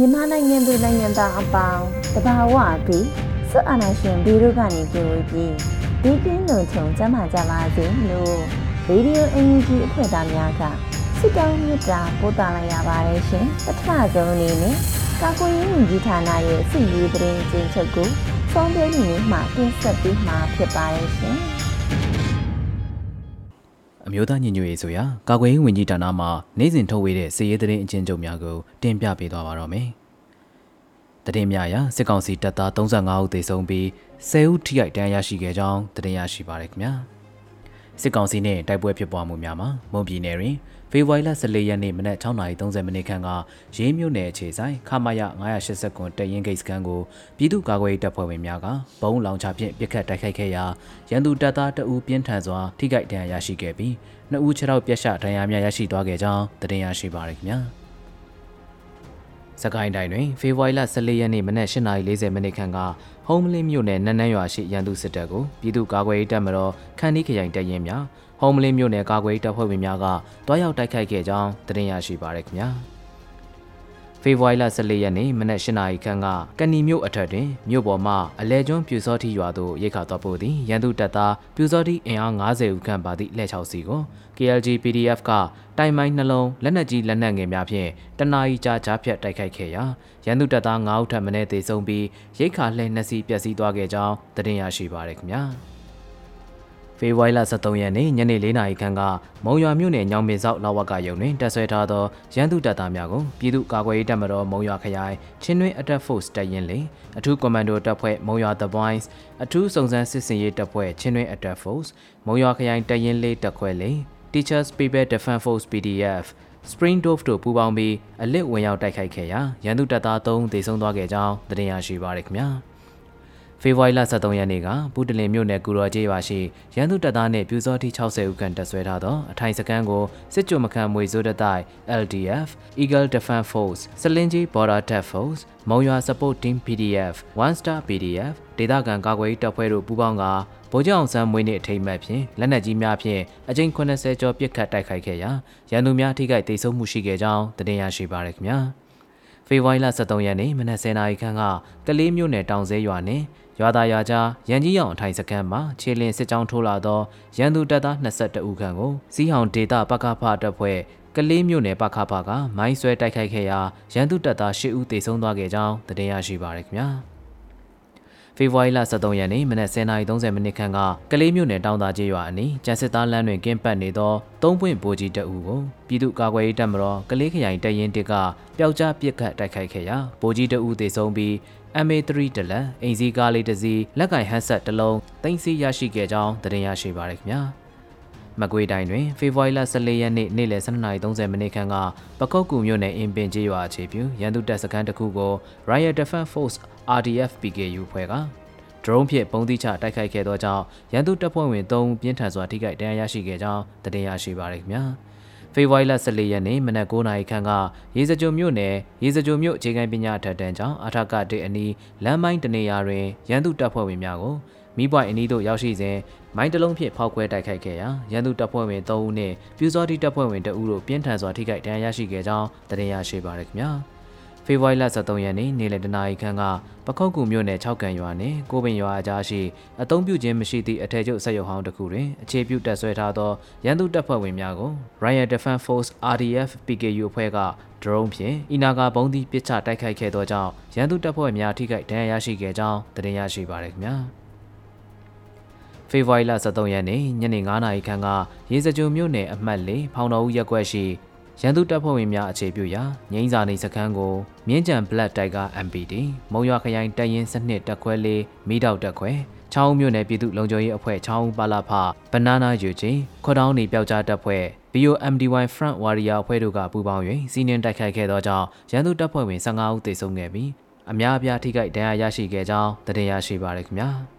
မြန်မာနိုင်ငံသူနိုင်ငံသားအပေါင်းတဘာဝပြီးစွအာနာရှင်ဘီတို့ကနေကြိုပြီးဒီကင်းလုံချုံကျမ်းမာကြပါစေလို့ရေဒီယိုအန်ယူဂျီအဖွဲ့သားများကစစ်တောင်းမြတ်တာပို့တာလိုက်ရပါတယ်ရှင်ပထမဆုံးအနေနဲ့ကာကွယ်ရေးဝန်ကြီးဌာနရဲ့စစ်ရေးသတင်းကျဉ်းချုပ်ကိုစောင်းပြနေမှတင်ဆက်ပေးမှာဖြစ်ပါတယ်ရှင် အမျိုးသားညီညွတ်ရေးဆိုရာကာကွယ်ရေးဝန်ကြီးဌာနမှနိုင်စဉ်ထုတ်ဝေတဲ့စစ်ရေးသတင်းအကျဉ်းချုပ်များကိုတင်ပြပေးသွားပါတော့မယ်။တရင်များအရစစ်ကောင်စီတပ်သား35ဦးသေဆုံးပြီး10ဦးထိခိုက်ဒဏ်ရာရရှိခဲ့ကြောင်းတရင်ရရှိပါရခင်ဗျာ။စစ်ကောင်စီနဲ့တိုက်ပွဲဖြစ်ပွားမှုများမှာမွန်ပြည်နယ်တွင် ဖေဖော်ဝါရီလ14ရက်နေ့မနက်6:30မိနစ်ခန့်ကရေးမြို့နယ်အခြေဆိုင်ခမာယ980ကွန်တရင်ဂိတ်စခန်းကိုပြည်သူ့ကာကွယ်ရေးတပ်ဖွဲ့ဝင်များကဘုံလောင်ချဖြင့်ပစ်ခတ်တိုက်ခိုက်ခဲ့ရာရန်သူတပ်သားတအူးပြင်းထန်စွာထိခိုက်ဒဏ်ရာရရှိခဲ့ပြီးနှစ်ဦးခြေထောက်ပြက်ရှဒဏ်ရာများရရှိသွားခဲ့ကြောင်းသတင်းရရှိပါရခင်ဗျာ။စကိုင်းတိုင်းတွင်ဖေဖော်ဝါရီလ14ရက်နေ့မနက်8:40မိနစ်ခန့်ကဟုံးမလင်းမြို့နယ်နန်းနန်းရွာရှိရန်သူစစ်တပ်ကိုပြည်သူ့ကာကွယ်ရေးတပ်မတော်ခန်းနီးခရိုင်တပ်ရင်းများ ဟုံးမလင်းမြို့နယ်ကာကွယ်ရေးတပ်ဖွဲ့ဝင်များကတွားရောက်တိုက်ခိုက်ခဲ့ကြောင်းသတင်းရရှိပါရခင်ဗျာဖေဖော်ဝါရီလ14ရက်နေ့မနက်၈နာရီခန့်ကကဏီမြို့အထက်တွင်မြို့ပေါ်မှအလဲကျွန်းပြူစောတိရွာသို့ရိတ်ခါသွားပို့သည်ရန်သူတပ်သားပြူစောတိအင်အား90ဦးခန့်ပါသည့်လက်ချောက်စီကို KLG PDF ကတိုင်မိုင်းနှလုံးလက်နက်ကြီးလက်နက်ငယ်များဖြင့်တနာရီကြာကြားဖြတ်တိုက်ခိုက်ခဲ့ရာရန်သူတပ်သား9ဦးထပ်မံသေဆုံးပြီးရိတ်ခါလှည့်နှစ်စီးပျက်စီးသွားခဲ့ကြောင်းသတင်းရရှိပါရခင်ဗျာ။ ဖေဖော်ဝါရီလ23ရက်နေ့ညနေ4နာရီခန့်ကမုံရွာမြို့နယ်ညောင်ပင်ဆောက်လောက်ဝကရုံတွင်တပ်ဆွဲထားသောရန်သူတပ်သားများကိုပြည်သူ့ကာကွယ်ရေးတပ်မတော်မုံရွာခရိုင်ချင်းတွင်း Attack Force တပ်ရင်းလေအထူးကွန်မန်ဒိုတပ်ဖွဲ့မုံရွာ The Boys အထူးစုံစမ်းစစ်စင်ရေးတပ်ဖွဲ့ချင်းတွင်း Attack Force မုံရွာခရိုင်တပ်ရင်းလေးတပ်ခွဲလေ Teachers People Defense Force PDF Spring Dove တို့ပူးပေါင်းပြီးအလစ်ဝင်ရောက်တိုက်ခိုက်ခဲ့ရာရန်သူတပ်သား3ဦးသေဆုံးသွားခဲ့ကြောင်းသတင်းရရှိပါရခင်ဗျာ။ ဖေဖော်ဝါရီလ23ရက်နေ့ကပူတလင်မြို့နယ်ကူရော်ကျေးရွာရှိရန်သူတပ်သားနှင့်ပြူစောတိ60ဦးခန့်တပ်ဆွဲထားသောအထိုင်စခန်းကိုစစ်ကြုံမခန့်မွေစိုးတတိုက် LDF Eagle Defense Force စလင်းကြီး Border Task Force မုံရွာ Support Team PDF One Star PDF ဒေသခံကာကွယ်ရေးတပ်ဖွဲ့တို့ပူးပေါင်းကဗိုလ်ချုပ်အောင်ဆန်းမွေးနေ့အထိမ်းအမှတ်ဖြင့်လက်နက်ကြီးများဖြင့်အကြိမ်80ကျော်ပစ်ခတ်တိုက်ခိုက်ခဲ့ရာရန်သူများထိခိုက်ဒေဆုံးမှုရှိခဲ့ကြောင်းတင်ပြရရှိပါရခင်ဗျာဖေဖော်ဝါရီလ23ရက်နေ့မနက်10:00နာရီခန့်ကကလေးမြို့နယ်တောင်စဲရွာနှင့် ရွာသားရွာကြားရန်ကြီးရောင်အထိုင်စခန်းမှာခြေလင်းစစ်ကြောင်းထိုးလာသောရန်သူတပ်သား22ဦးခန့်ကိုစီးဟောင်ဒေတာပကဖတပ်ဖွဲ့ကလေးမြို့နယ်ပခဖကမိုင်းဆွဲတိုက်ခိုက်ခဲ့ရာရန်သူတပ်သား10ဦးသေဆုံးသွားခဲ့ကြောင်းသတင်းရရှိပါရခင်ဗျာ ဖေဖော်ဝါရီလ23ရက်နေ့မနက်10:30မိနစ်ခန့်ကကလေးမြို့နယ်တောင်သာကျေးရွာအနီးကျန်းစစ်သားလမ်းတွင်ကင်းပတ်နေသောသုံးပွင့်ဗိုလ်ကြီးတအူကိုပြည်သူ့ကာကွယ်ရေးတပ်မတော်ကလေးခရိုင်တပ်ရင်းတစ်ကပျောက်ကြားပစ်ခတ်တိုက်ခိုက်ခဲ့ရာဗိုလ်ကြီးတအူသေဆုံးပြီး MA3 တလက်အိမ်စီးကားလေးတစ်စီးလက်ကင်ဟန်ဆက်တစ်လုံးတင်စီရရှိခဲ့ကြောင်းသတင်းရရှိပါရခင်ဗျာ မကွေးတိုင်းတွင်ဖေဖော်ဝါရီလ14ရက်နေ့နေ့လယ်12:30မိနစ်ခန့်ကပကုတ်ကူမြို့နယ်အင်ပင်ကျေးရွာအခြေပြုရန်သူတပ်စခန်းတစ်ခုကို Riot Defense Force RDF PKU ဖွဲ့ကဒရုန်းဖြင့်ပုံသီးချတိုက်ခိုက်ခဲ့သောကြောင့်ရန်သူတပ်ဖွဲ့ဝင်3ဦးပြင်းထန်စွာထိခိုက်ဒဏ်ရာရရှိခဲ့ကြောင်းသတင်းရရှိပါရခင်ဗျာ။ဖေဖော်ဝါရီလ14ရက်နေ့မနက်9:00နာရီခန့်ကရေစကြိုမြို့နယ်ရေစကြိုမြို့အခြေခံပညာထက်တန်းကျောင်းအထကတေအနီးလမ်းမိုင်းတနေရာတွင်ရန်သူတပ်ဖွဲ့ဝင်များကိုမိပွိုင်အနီးသို့ရောက်ရှိစဉ် မိုင်းတလုံးဖြင့်ဖောက်ခွဲတိုက်ခိုက်ခဲ့ရာရန်သူတပ်ဖွဲ့ဝင်3ဦးနှင့်ပြူစောတိတပ်ဖွဲ့ဝင်2ဦးတို့ပြင်းထန်စွာထိခိုက်ဒဏ်ရာရရှိခဲ့ကြောင်းသတင်းရရှိပါရခင်ဗျာ။ဖေဖော်ဝါရီလ23ရက်နေ့နေ့လယ်တနာရီခန့်ကပခုတ်ကူမြို့နယ်6ကန်ရွာနှင့်ကိုပင်ရွာအကြားရှိအုံပြုခြင်းမရှိသည့်အထည်ချုပ်ဆက်ရုပ်ဟောင်းတစ်ခုတွင်အခြေပြုတပ်ဆွဲထားသောရန်သူတပ်ဖွဲ့ဝင်များကို Royal Defense Force RDF PKU အဖွဲ့က drone ဖြင့်အီနာဂါဘုံးသီးပစ်ချတိုက်ခိုက်ခဲ့သောကြောင့်ရန်သူတပ်ဖွဲ့များထိခိုက်ဒဏ်ရာရရှိခဲ့ကြောင်းသတင်းရရှိပါရခင်ဗျာ ဖေဖော်ဝါရီလ23ရက်နေ့ညနေ9:00နာရီခန့်ကရေစကြိုမြို့နယ်အမှတ်၄ဖောင်တော်ဦးရပ်ကွက်ရှိရန်သူတပ်ဖွဲ့ဝင်များအခြေပြုရာငိမ့်စာနေစခန်းကိုမြင်းကြံ Black Tiger MPD မုံရွာခရိုင်တရင်စနစ်တက်ခွဲလေးမိတောက်တက်ခွဲချောင်းမြို့နယ်ပြည်သူ့လုံခြုံရေးအဖွဲ့ချောင်းပါလာဖဘနာနာယူချင်းခွတောင်းနေပျောက်ကြားတပ်ဖွဲ့ BOMDY Front Warrior အဖွဲ့တို့ကပူးပေါင်း၍စီးနင်းတိုက်ခိုက်ခဲ့သောကြောင့်ရန်သူတပ်ဖွဲ့ဝင်15ဦးသေဆုံးခဲ့ပြီးအများအပြားထိခိုက်ဒဏ်ရာရရှိခဲ့ကြောင်းသတင်းရရှိပါရခင်ဗျာ။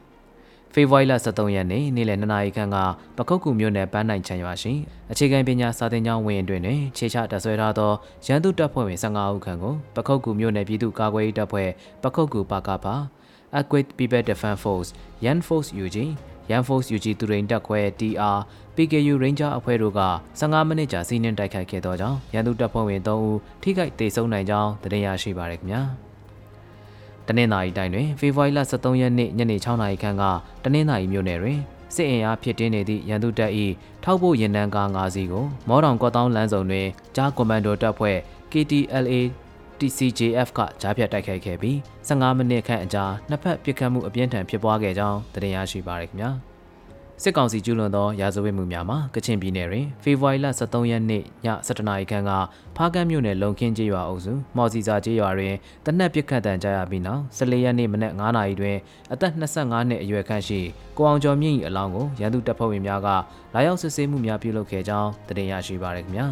ဖေဖော်ဝါရီလ23ရက်နေ့နေ့လယ်2နာရီခန့်ကပခုတ်ကူမြို့နယ်ပန်းနိုင်ချံရွာရှိအခြေခံပညာစာသင်ကျောင်းဝင်းအတွင်းတွင်ခြေချတပ်ဆွဲထားသောရန်သူတပ်ဖွဲ့ဝင်15ဦးခန့်ကိုပခုတ်ကူမြို့နယ်ပြည်သူ့ကာကွယ်ရေးတပ်ဖွဲ့ပခုတ်ကူပါကပါ Equate People Defense Force Yan Force UG Yan Force UG သူရိန်တပ်ခွဲ TR PKU Ranger အဖွဲ့တို့က15မိနစ်ကြာစီးနင်းတိုက်ခိုက်ခဲ့သောကြောင့်ရန်သူတပ်ဖွဲ့ဝင်3ဦးထိခိုက်ဒေဆုံးနိုင်ကြောင်းသတင်းရရှိပါရခင်ဗျာ။ တနင်္သာရီတိုင်းတွင်ဖေဖော်ဝါရီလ23ရက်နေ့ညနေ6:00နာရီခန့်ကတနင်္သာရီမြို့နယ်တွင်စစ်အင်အားဖြစ်တင်းနေသည့်ရန်သူတပ်၏ထောက်ပို့ရင်နှန်းကား၅စီးကိုမော်တောင်ကော့တောင်းလမ်းစုံတွင်ကြားကွန်မန်ဒိုတပ်ဖွဲ့ KTLA TCJF ကကြားဖြတ်တိုက်ခိုက်ခဲ့ပြီး15မိနစ်ခန့်အကြာနှစ်ဖက်ပစ်ခတ်မှုအပြင်းထန်ဖြစ်ပွားခဲ့ကြောင်းသတင်းရရှိပါရခင်ဗျာ။ စစ်ကောင်စီကျူးလွန်သောရာဇဝတ်မှုများမှာကချင်ပြည်နယ်တွင်ဖေဖော်ဝါရီလ23ရက်နေ့ည7:00နာရီခန့်ကဖားကန်းမြို့နယ်လုံခင်းကျေးရွာအုပ်စုမော်စီစာကျေးရွာတွင်တနက်ပစ်ခတ်တံကြားရပြီးနောက်14ရက်နေ့မနက်9:00နာရီတွင်အသက်25နှစ်အရွယ်ခန့်ရှိကိုအောင်ကျော်မြင့်၏အလောင်းကိုရန်သူတပ်ဖွဲ့ဝင်များကလာရောက်စစ်ဆေးမှုများပြုလုပ်ခဲ့ကြောင်းသတင်းရရှိပါရခင်ဗျာ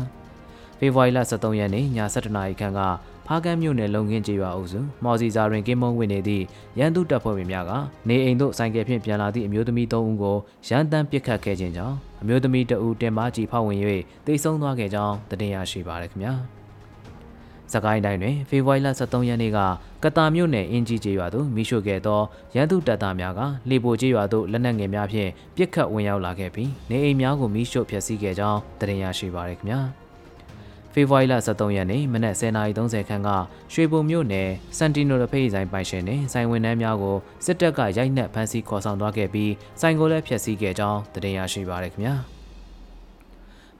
ဖေဖော်ဝါရီလ23ရက်နေ့ည7:00နာရီခန့်က ဖားကန်းမြို့နယ်လုံခင်းကျေးရွာအုပ်စုမော်စီစာတွင်ကင်းမုံဝင်နေသည့်ရန်သူတပ်ဖွဲ့ဝင်များကနေအိမ်သို့ဆိုင်ကယ်ဖြင့်ပြန်လာသည့်အမျိုးသမီး၃ဦးကိုရန်တမ်းပစ်ခတ်ခဲ့ခြင်းကြောင့်အမျိုးသမီးတဦးတင်ပါကြီးဖောက်ဝင်၍တိတ်ဆုံးသွားခဲ့ကြောင်းသတင်းရရှိပါရခင်ဗျာ။စကိုင်းတိုင်းတွင်ဖေဖော်ဝါရီလ23ရက်နေ့ကကတာမြို့နယ်အင်ဂျီကျေးရွာသို့မိရှို့ခဲ့သောရန်သူတပ်သားများကလေပိုကျေးရွာသို့လက်နက်ငယ်များဖြင့်ပစ်ခတ်ဝင်ရောက်လာခဲ့ပြီးနေအိမ်များကိုမိရှို့ဖျက်ဆီးခဲ့ကြောင်းသတင်းရရှိပါရခင်ဗျာ။ ဖေဖော်ဝါရီလ23ရက်နေ့မနက်10:30ခန်းကရွှေဘုံမြို့နယ်စန်တီနိုရဖိတ်ဆိုင်ပိုင်ရှင်နှင့်ဆိုင်ဝန်ထမ်းများကိုစစ်တပ်ကရိုက်နှက်ဖမ်းဆီးခေါ်ဆောင်သွားခဲ့ပြီးဆိုင်ကိုလည်းဖျက်ဆီးခဲ့ကြောင်းသတင်းရရှိပါရခင်ဗျာ။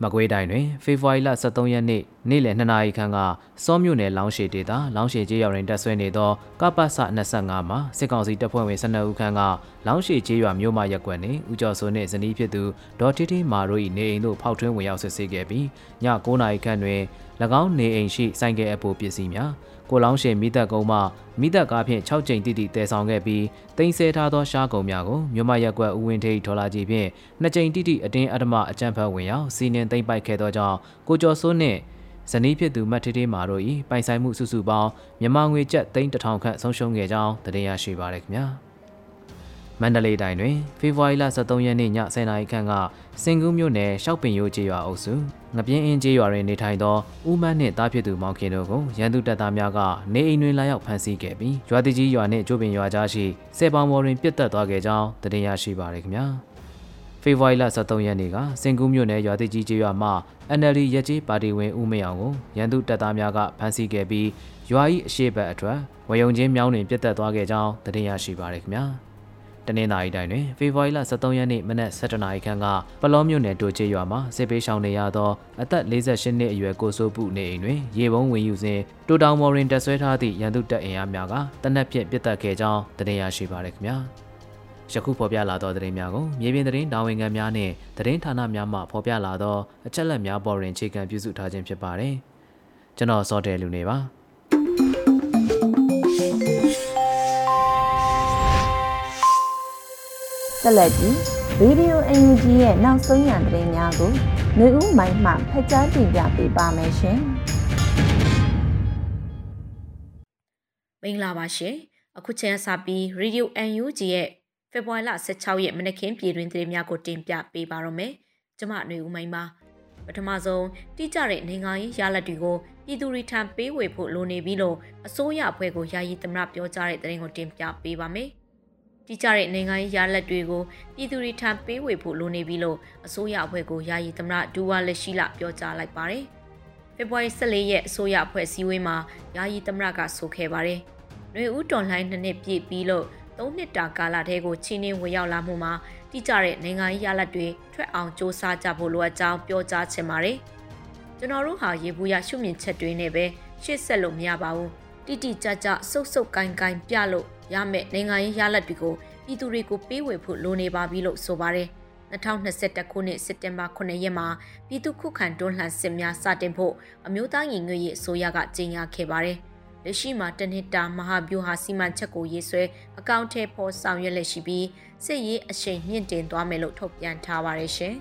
မကွေးတိုင်းတွင်ဖေဖော်ဝါရီလ23ရက်နေ့နေ့လယ်2နာရီခန့်ကစောမြို့နယ်လောင်းရှည်ဒေသလောင်းရှည်ကျေးရွာတွင်တက်ဆွဲနေသောကပ္ပစ25မှာစစ်ကောင်စီတပ်ဖွဲ့ဝင်12ဦးခန့်ကလောင်းရှည်ကျေးရွာမြို့မရက်ကွက်နှင့်ဦးကျော်စိုးနှင့်ဇနီးဖြစ်သူဒေါ်တီတီမာတို့၏နေအိမ်သို့ဖောက်ထွင်းဝင်ရောက်စစ်ဆေးခဲ့ပြီးည9နာရီခန့်တွင်၎င်းနေအိမ်ရှိဆိုင်ကယ်အပိုပစ္စည်းများ ကိုလောင်းရှင်မိသက်ကုန်းမှမိသက်ကားဖြင့်6ကြိမ်တိတိတည်ဆောင်ခဲ့ပြီးတင်ဆဲထားသောရှားကုံများကိုမြို့မရက်ကွက်ဦးဝင်းထေးထော်လာကြီးဖြင့်2ကြိမ်တိတိအတင်းအဓမ္မအကြမ်းဖက်ဝင်ရောက်စီနင်းသိမ့်ပိုက်ခဲ့သောကြောင့်ကိုကျော်စိုးနှင့်ဇနီးဖြစ်သူမတ်ထေးထေးမာတို့၏ပိုင်ဆိုင်မှုစုစုပေါင်းမြန်မာငွေကျပ်3000ခန့်ဆုံးရှုံးခဲ့ကြောင်းသိရရှိပါရခင်ဗျာ။မန္တလေးတိုင်းတွင်ဖေဖော်ဝါရီလ23ရက်နေ့ည10:00နာရီခန့်ကစင်ကူးမြို့နယ်ရှောက်ပင်ရိုးကျေးရွာအုပ်စု ငပြင်းအင်းကျေးရွာတွင်နေထိုင်သောဦးမန်းနှင့်တားဖြစ်သူမောင်ခင်တို့ကိုရန်သူတပ်သားများကနေအိမ်တွင်လာရောက်ဖမ်းဆီးခဲ့ပြီးရွာတကြီးရွာနှင့်ကျိုးပင်ရွာကြားရှိဆယ်ပေါင်ပေါ်တွင်ပြစ်တက်သွားခဲ့ကြောင်းသိရရှိပါရခင်ဗျာဖေဖော်ဝါရီလ23ရက်နေ့ကစင်ကူးမြို့နယ်ရွာတကြီးကျေးရွာမှ NLD ရက်ကြီးပါတီဝင်ဦးမေအောင်ကိုရန်သူတပ်သားများကဖမ်းဆီးခဲ့ပြီးရွာ၏အရှိတ်ဘက်အထွက်ဝယုံချင်းမြောင်းတွင်ပြစ်တက်သွားခဲ့ကြောင်းသိရရှိပါရခင်ဗျာ တနင်္သာရီတိုင်းတွင်ဖေဖော်ဝါရီလ23ရက်နေ့မနက်7:00နာရီခန့်ကပလောမြို့နယ်တိုချေရွာမှာစစ်ပေးရှောင်နေရသောအသက်48နှစ်အရွယ်ကိုစိုးပုနေအိမ်တွင်ရေပုံးဝင်ယူစဉ်တိုတောင်မော်ရင်တက်ဆွဲထားသည့်ရန်သူတပ်အင်အားများကတနက်ဖြင့်ပစ်တက်ခဲ့ကြောင်းတင်ရရှိပါရခင်ဗျာယခုဖော်ပြလာသောသတင်းများကိုမြေပြင်သတင်းတာဝန်ခံများနှင့်သတင်းဌာနများမှဖော်ပြလာသောအချက်အလက်များပေါ်တွင်အခြေခံပြုစုထားခြင်းဖြစ်ပါတယ်ကျွန်တော်စောတယ်လူနေပါ ဆက်လက်ပြီးရေဒီယိုအန်ယူဂျီရဲ့နောက်ဆုံးရသတင်းများကိုနှွေဦးမိုင်းမှဖတ်ကြားတင်ပြပေးပါမယ်ရှင်။မင်္ဂလာပါရှင်။အခုချိန်ဆပြီးရေဒီယိုအန်ယူဂျီရဲ့ဖေဖော်ဝါရီလ16ရက်မနက်ခင်းပြည်တွင်သတင်းများကိုတင်ပြပေးပါရမယ်။ကျွန်မနှွေဦးမိုင်းပါ။ပထမဆုံးတိကျတဲ့နိုင်ငံရေးရလဒ်တွေကိုပြည်သူတွေထံပေးဝေဖို့လိုနေပြီလို့အစိုးရအဖွဲ့ကိုယာယီသမရပြောကြားတဲ့သတင်းကိုတင်ပြပေးပါမယ်။ တိကျတဲ့နိုင်ငံရေးရလက်တွေကိုပြည်သူတွေထံပေးဝေဖို့လိုနေပြီလို့အစိုးရအဖွဲ့ကိုယာယီသမရဒူဝါလက်ရှိလာပြောကြားလိုက်ပါတယ်။ဖေဖော်ဝါရီ14ရက်အစိုးရအဖွဲ့စည်းဝေးမှာယာယီသမရကဆိုခဲ့ပါတယ်။နှွေဦးတော်လှန်နှစ်နှစ်ပြည့်ပြီးလို့၃နှစ်တာကာလတည်းကိုချင်းင်းဝင်ရောက်လာမှုမှာတိကျတဲ့နိုင်ငံရေးရလဒ်တွေထွက်အောင်စ조사ကြဖို့လိုအပ်ကြောင်းပြောကြားချင်ပါတယ်။ကျွန်တော်တို့ဟာရေဘူးရရှုမြင်ချက်တွေနဲ့ပဲရှေ့ဆက်လို့မရပါဘူး။တိတိကျကျစုပ်စုပ်ကိုင်းကိုင်းပြလို့ ရမယ်နိုင်ငံရေးရလဒ်တွေကိုပြည်သူတွေကိုပေးဝေဖို့လိုနေပါပြီလို့ဆိုပါတယ်။2021ခုနှစ်စက်တင်ဘာ9ရက်မှာပြည်သူ့ခုခံတွန်းလှန်စစ်များစတင်ဖို့အမျိုးသားညီညွတ်ရေးအစိုးရကကြေညာခဲ့ပါတယ်။လက်ရှိမှာတနစ်တာမဟာဗျူဟာစီမံချက်ကိုရေးဆွဲအကောင့်ထဲပေါ်ဆောင်ရွက်လက်ရှိပြီးစစ်ရေးအရှိန်မြင့်တင်သွားမယ်လို့ထုတ်ပြန်ထားပါတယ်ရှင်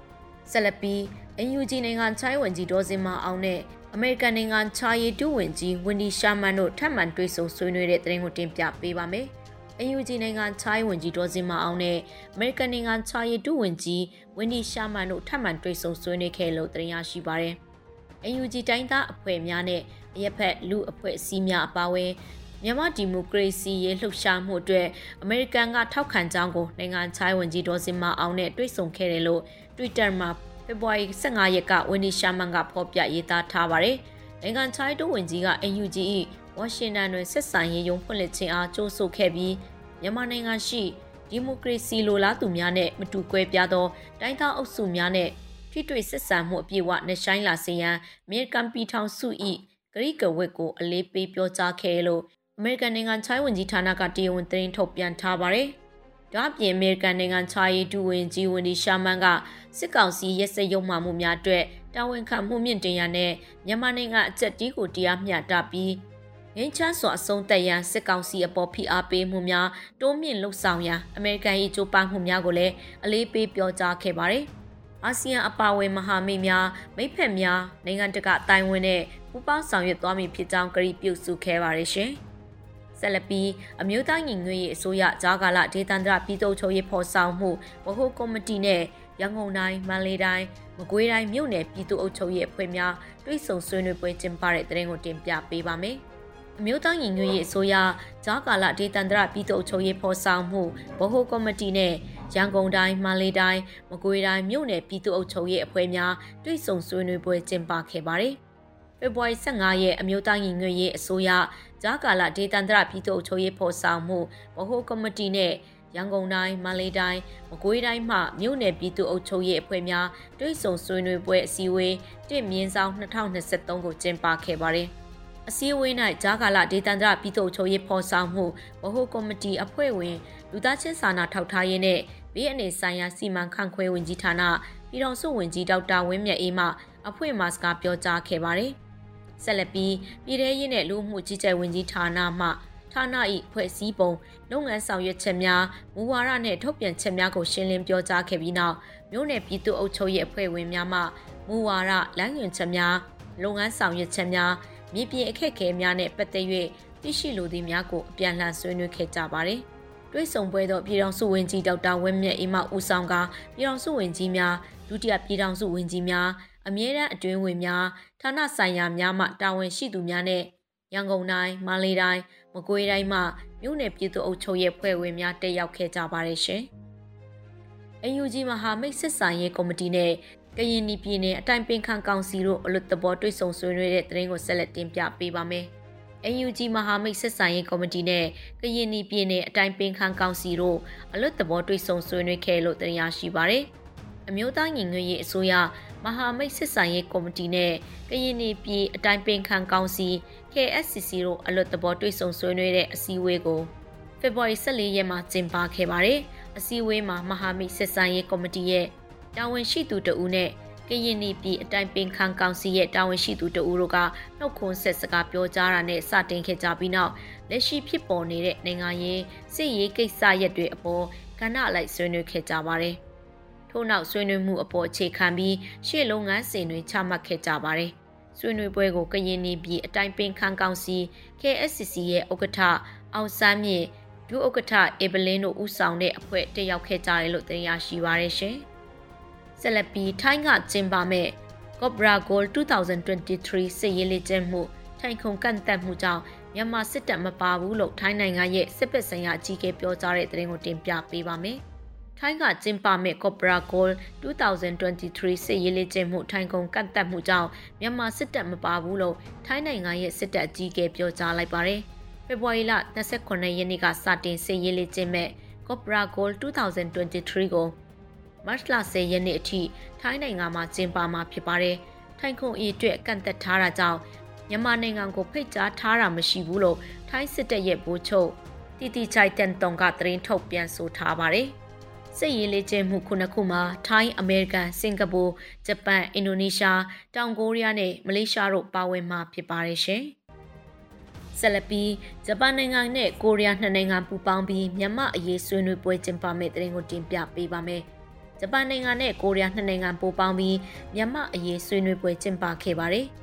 ။ဆက်လက်ပြီး NUG နိုင်ငံချိုင်းဝင်ကြီးဒေါ်စင်မအောင်နဲ့ အမေရိကန်နိုင်ငံချာရီတူးဝင်ကြီးဝင်ဒီရှာမန်တို့ထပ်မံတွေ့ဆုံဆွေးနွေးတဲ့သတင်းကိုတင်ပြပေးပါမယ်။ NUG နိုင်ငံချိုင်းဝင်ကြီးဒေါ်စင်မအောင်နဲ့အမေရိကန်နိုင်ငံချာရီတူဝင်ကြီးဝင်ဒီရှာမန်တို့ထပ်မံတွေ့ဆုံဆွေးနွေးခဲ့လို့တင်ရရှိပါရယ်။ NUG တိုင်းသားအဖွဲ့များနဲ့အရက်ဖက်လူအဖွဲ့အစည်းများအပါအဝင်မြန်မာဒီမိုကရေစီရေးလှုပ်ရှားမှုအတွက်အမေရိကန်ကထောက်ခံကြောင်းကိုနိုင်ငံချိုင်းဝင်ကြီးဒေါ်စင်မအောင်နဲ့တွေ့ဆုံခဲ့တယ်လို့ Twitter မှာ ဖေဖော်ဝါရီ15ရက်ကဝင်ဒီရှာမန်ကဖော်ပြရေးသားထားပါတယ်။နိုင်ငံချိုင်းတူဝင်ကြီးက NUG ၏ဝါရှင်တန်တွင်ဆက်ဆံရေးရုံးဖွင့်လှစ်ခြင်းအားကြိုးဆိုခဲ့ပြီးမြန်မာနိုင်ငံရှိဒီမိုကရေစီလိုလားသူများနဲ့မတူကွဲပြားသောတိုင်းသားအုပ်စုများနဲ့ထိတွေ့ဆက်ဆံမှုအပြည့်အဝနှဆိုင်လာစေရန်အမေရိကန်ပြည်ထောင်စု၏ဂရိကဝက်ကိုအလေးပေးပြောကြားခဲ့လို့အမေရိကန်နိုင်ငံချိုင်းဝန်ကြီးဌာနကတရားဝင်သတင်းထုတ်ပြန်ထားပါတယ်။ ဒါ့အပြင်အမေရိကန်နိုင်ငံခြားရေးဒူဝင်ကြီးဝန်ဒီရှာမန်ကစစ်ကောင်စီရဲစက်ရုံမှမှုများအတွက်တာဝန်ခံမှုမြင့်တင်ရတဲ့မြန်မာနိုင်ငံအကြက်တီးကိုတရားမျှတပြီးငင်းချမ်းစွာအဆုံးသက်ရန်စစ်ကောင်စီအပေါ်ဖိအားပေးမှုများတိုးမြင့်လှုပ်ဆောင်ရန်အမေရိကန်၏ကြိုးပမ်းမှုများကိုလည်းအလေးပေးပြောကြားခဲ့ပါတယ်။အာဆီယံအပါအဝင်မဟာမိတ်များမိတ်ဖက်များနိုင်ငံတကာအတိုင်းဝန်းနဲ့ပူးပေါင်းဆောင်ရွက်သွားမည်ဖြစ်ကြောင်းကြေပြုစုခဲ့ပါတယ်ရှင်။ ဆက်လက်ပြီးအမျိုးသားညီညွတ်ရေးအစိုးရဂျာကာလဒေသန္တရပြည်သူ့ချုပ်ရေးဖော်ဆောင်မှုဗဟိုကော်မတီနဲ့ရန်ကုန်တိုင်းမန္တလေးတိုင်းမကွေးတိုင်းမြို့နယ်ပြည်သူ့အုပ်ချုပ်ရေးအဖွဲ့များတွိတ်ဆုံဆွေးနွေးပွဲကျင်းပတဲ့တဲ့ရင်ကိုတင်ပြပေးပါမယ်။အမျိုးသားညီညွတ်ရေးအစိုးရဂျာကာလဒေသန္တရပြည်သူ့အုပ်ချုပ်ရေးဖော်ဆောင်မှုဗဟိုကော်မတီနဲ့ရန်ကုန်တိုင်းမန္တလေးတိုင်းမကွေးတိုင်းမြို့နယ်ပြည်သူ့အုပ်ချုပ်ရေးအဖွဲ့များတွိတ်ဆုံဆွေးနွေးပွဲကျင်းပခဲ့ပါတယ်။ဖေဖော်ဝါရီ15ရက်အမျိုးသားညီညွတ်ရေးအစိုးရ ဂျာကာလဒေသန္တရပြည်သူ့အုပ်ချုပ်ရေးဖော်ဆောင်မှုဗဟိုကော်မတီနဲ့ရန်ကုန်တိုင်းမန္တလေးတိုင်းမကွေးတိုင်းမှမြို့နယ်ပြည်သူ့အုပ်ချုပ်ရေးအဖွဲ့များတွိတ်ဆုံဆွေးနွေးပွဲအစည်းအဝေးတစ်မြင်းဆောင်2023ကိုကျင်းပခဲ့ပါတယ်။အစည်းအဝေး၌ဂျာကာလာဒေသန္တရပြည်သူ့ချုပ်ရေးဖော်ဆောင်မှုဗဟိုကော်မတီအဖွဲ့ဝင်လူသားချင်းစာနာထောက်ထားရေးနဲ့ဘေးအနေဆိုင်ရာစီမံခန့်ခွဲဝင်ကြီးဌာနပြည်တော်စုဝင်ကြီးဒေါက်တာဝင်းမြတ်အေးမှအဖွဲ့မှစကားပြောကြားခဲ့ပါတယ်။ ဆက်လက်ပြီးပြည်ထရေးနဲ့လူမှုကြီးကြပ်ဝင်ကြီးဌာနမှဌာန၏ဖွဲ့စည်းပုံလုပ်ငန်းဆောင်ရွက်ချက်များမူဝါဒနဲ့ထုတ်ပြန်ချက်များကိုရှင်းလင်းပြောကြားခဲ့ပြီးနောက်မြို့နယ်ပြည်သူ့အုပ်ချုပ်ရေးအဖွဲ့ဝင်များမှမူဝါဒလမ်းညွှန်ချက်များလုပ်ငန်းဆောင်ရွက်ချက်များမြေပြင်အခက်အခဲများနဲ့ပတ်သက်၍သိရှိလိုသည့်များကိုအပြန်အလှန်ဆွေးနွေးခဲ့ကြပါတယ်။တွဲဆုံပွဲသောပြည်ထောင်စုဝန်ကြီးဒေါက်တာဝင်းမြတ်အေးမှဦးဆောင်ကပြည်ထောင်စုဝန်ကြီးများဒုတိယပြည်ထောင်စုဝန်ကြီးများ အမြဲတမ်းအတွင်းဝင်များဌာနဆိုင်ရာများမှတာဝန်ရှိသူများနဲ့ရန်ကုန်တိုင်းမန္တလေးတိုင်းမကွေးတိုင်းမှမြို့နယ်ပြည်သူ့အုပ်ချုပ်ရေးဖွဲ့ဝင်များတက်ရောက်ခဲ့ကြပါတယ်ရှင်။ UNG မဟာမိတ်စစ်ဆိုင်ရေးကော်မတီနဲ့ကရင်ပြည်နယ်အတိုင်ပင်ခံကောင်စီတို့အလွတ်တဘောတွေ့ဆုံဆွေးနွေးတဲ့သတင်းကိုဆက်လက်တင်ပြပေးပါမယ်။ AUG မဟာမိတ်ဆက်ဆံရေးကော်မတီနဲ့ကရင်ပြည်နယ်အတိုင်ပင်ခံကောင်စီတို့အလွတ်တဘောတွေ့ဆုံဆွေးနွေးခဲ့လို့တင်ရရှိပါရယ်။အမျိုးသားညီညွတ်ရေးအစိုးရ မဟာမိတ်ဆက်ဆံရေးကော်မတီနဲ့ကရင်ပြည်အတိုင်ပင်ခံကောင်စီ KSCC တို့အလွတ်တဘောတွေ့ဆုံဆွေးနွေးတဲ့အစည်းအဝေးကိုဖေဖော်ဝါရီ14ရက်မှာကျင်းပခဲ့ပါတယ်။အစည်းအဝေးမှာမဟာမိတ်ဆက်ဆံရေးကော်မတီရဲ့တာဝန်ရှိသူတဦးနဲ့ကရင်ပြည်အတိုင်ပင်ခံကောင်စီရဲ့တာဝန်ရှိသူတဦးတို့ကနှုတ်ခွန်းဆက်စကားပြောကြားတာနဲ့စတင်ခဲ့ကြပြီးနောက်လက်ရှိဖြစ်ပေါ်နေတဲ့နိုင်ငံရေးစစ်ရေးကိစ္စရပ်တွေအပေါ်ကဏ္ဍလိုက်ဆွေးနွေးခဲ့ကြပါတယ်။ ထို့နောက်ဆွေးနွေးမှုအပေါ်အခြေခံပြီးရှေ့လုပ်ငန်းစဉ်တွေချမှတ်ခဲ့ကြပါတယ်။ဆွေးနွေးပွဲကိုကရင်ပြည်အတိုင်ပင်ခံကောင်စီ KSCC ရဲ့ဥက္ကဋ္ဌအောင်စမ်းမြင့်ဒုဥက္ကဋ္ဌအေဗလင်းတို့ဦးဆောင်တဲ့အဖွဲ့တက်ရောက်ခဲ့ကြတယ်လို့သိရရှိပါရရှင်။ဆက်လက်ပြီးထိုင်းကကျင်းပမဲ့ Cobra Gold 2023စစ်ရေးလေ့ကျင့်မှုထိုင်ခုံကန့်သက်မှုကြောင့်မြန်မာစစ်တပ်မပါဘူးလို့ထိုင်းနိုင်ငံရဲ့စစ်ပစ်ဆိုင်ရာအကြီးအကဲပြောကြားတဲ့သတင်းကိုတင်ပြပေးပါမယ် ထိုင်းကကျင်းပမဲ့ Cobra Gold 2023စစ်ရေးလေ့ကျင့်မှုထိုင်းကုန်ကန့်သက်မှုကြောင့်မြန်မာစစ်တပ်မပါဘူးလို့ထိုင်းနိုင်ငံရဲ့စစ်တပ်အကြီးအကဲပြောကြားလိုက်ပါတယ်။ဖေဖော်ဝါရီလ28ရက်နေ့ကစတင်စစ်ရေးလေ့ကျင့်မဲ့ Cobra Gold 2023ကိုမတ်လ10ရက်နေ့အထိထိုင်းနိုင်ငံမှာကျင်းပမှာဖြစ်ပါတယ်။ထိုင်းကုန်အီအတွက်ကန့်သက်ထားတာကြောင့်မြန်မာနိုင်ငံကိုဖိတ်ကြားထားတာမရှိဘူးလို့ထိုင်းစစ်တပ်ရဲ့ဗိုလ်ချုပ်တီတီချိုင်တန်တုံကသတင်းထုတ်ပြန်ဆိုထားပါတယ်။ စစ်ရေးလေ့ကျင့်မှုခုနှစ်ခုမှာထိုင်း၊အမေရိကန်၊စင်ကာပူ၊ဂျပန်၊အင်ဒိုနီးရှား၊တောင်ကိုရီးယားနဲ့ မလေးရှားတို့ပါဝင်မှာဖြစ်ပါတယ်ရှင်။ဆက်လက်ပြီးဂျပန်နိုင်ငံနဲ့ကိုရီးယားနှစ်နိုင်ငံပူးပေါင်းပြီးမြန်မာအရေးဆွေးနွေးပွဲကျင်းပမယ့်တဲ့ရင်ကိုတင်ပြပေးပါမယ်။ဂျပန်နိုင်ငံနဲ့ကိုရီးယားနှစ်နိုင်ငံပူးပေါင်းပြီးမြန်မာအရေးဆွေးနွေးပွဲကျင်းပခဲ့ပါတယ်။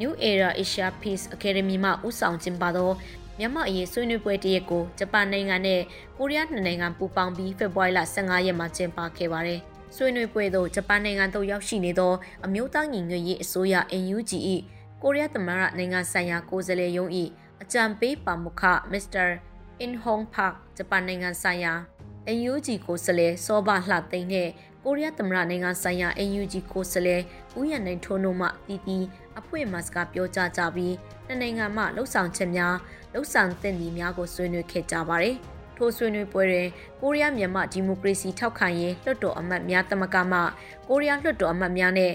New Era Asia Peace Academy မှဦးဆောင်ကျင်းပသော မြန်မာအရေးဆွေးနွေးပွဲတရက်ကိုဂျပန်နိုင်ငံနဲ့ကိုရီးယားနှစ်နိုင်ငံပူးပေါင်းပြီးဖေဖော်ဝါရီလ15ရက်မှာကျင်းပခဲ့ပါတယ်။ဆွေးနွေးပွဲသို့ဂျပန်နိုင်ငံသို့ရောက်ရှိနေသောအမျိုးသားညီညွတ်ရေးအစိုးရ NUG ၏ကိုရီးယားသမ္မတနိုင်ငံဆိုင်ရာကိုယ်စားလှယ်ရုံး၏အကြံပေးပါမုခမစ္စတာအင်ဟွန်ပါကဂျပန်နိုင်ငံဆိုင်ရာ NUG ကိုယ်စားလှယ်စောဘလှသိန်းနဲ့ ကိုရီးယားသမ္မတနိုင်ငံဆိုင်ရာ NUG ကိုယ်စားလှယ်ဦးရနိုင်ထိုးနိုမှတီတီအဖွဲ့မှစကားပြောကြားကြပြီးနှစ်နိုင်ငံမှလှုပ်ဆောင်ချက်များလှုပ်ဆောင်သင့်သည်များကိုဆွေးနွေးခဲ့ကြပါတယ်။ထိုဆွေးနွေးပွဲတွင်ကိုရီးယားမြန်မာဒီမိုကရေစီထောက်ခံရေးလွှတ်တော်အမတ်များတမကမှကိုရီးယားလွှတ်တော်အမတ်များနဲ့